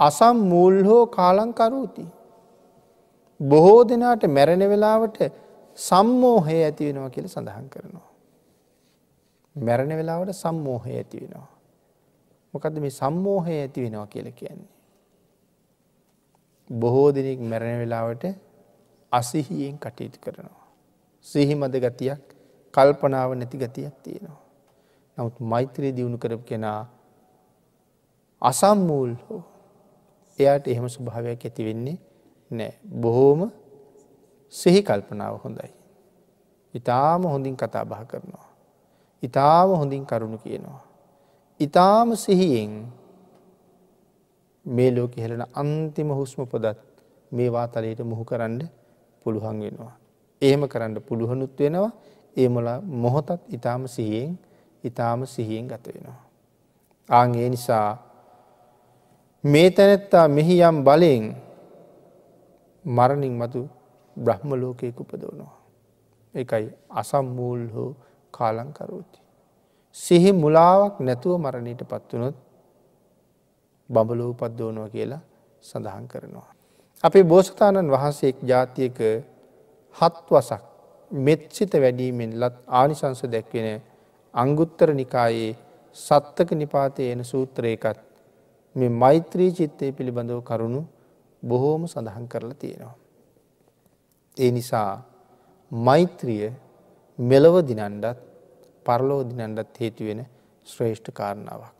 අසම් මූල් හෝ කාලංකරූති. බොහෝ දෙනාට මැරෙන වෙලාවට සම්මෝහය ඇති වෙනවා කියල සඳහන් කරනවා. මැරණ වෙලාවට සම්මෝහය ඇති වෙනවා. මොකද මේ සම්මෝහය ඇති වෙනවා කියල කියන්නේ. බොහෝ දෙනෙක් මැරණ වෙලාවට අසිහියෙන් කටයුතු කරනවා. සිහි මද ගතියක් කල්පනාව නැති ගතියක් තියෙනවා. නමුත් මෛත්‍රී දියුණු කරපු කෙනා අසම්මූල් හෝ එයාට එහෙම ස්වභාවයක් ඇති වෙන්නේ නෑ. බොහෝම සිහි කල්පනාව හොඳයි. ඉතාම හොඳින් කතා බහ කරනවා. ඉතාම හොඳින් කරුණු කියනවා. ඉතාම සිහියෙන් මේ ලෝක හෙලන අන්තිම හුස්ම පොදත් මේ වාතලයට මුහු කරන්න පුළුවන් වෙනවා. එහෙම කරන්න පුළුවනුත් වෙනවා ඒමලා මොහොතත් ඉතාම සිහියෙන් ඉතාම සිහියෙන් ගත වෙනවා. ආං ඒ නිසා මේ තැනැත්තා මෙහි යම් බලයෙන් මරණින් මතු බ්‍රහ්ම ලෝකයක උපදවනවා. එකයි අසම්මූල් හෝ කාලංකරෝති. සිහි මුලාවක් නැතුව මරණයට පත්වනොත් බඹලෝ පද්දෝනුව කියලා සඳහන් කරනවා. අපේ බෝසතාණන් වහන්සේක් ජාතියක හත් වසක් මෙත්සිත වැඩීමෙන් ලත් ආනිසංස දැක්වෙන අංගුත්තර නිකායේ සත්තක නිපාතය එන සූත්‍රයකත් මේ මෛත්‍රී චිත්තය පිළිබඳව කරුණු බොහෝම සඳහන් කරලා තියෙනවා. ඒ නිසා මෛත්‍රිය මෙලව දිනන්ඩත් පරලෝ දිනන්ඩත් හේතුවෙන ශ්‍රේෂ්ඨ කාරණාවක්.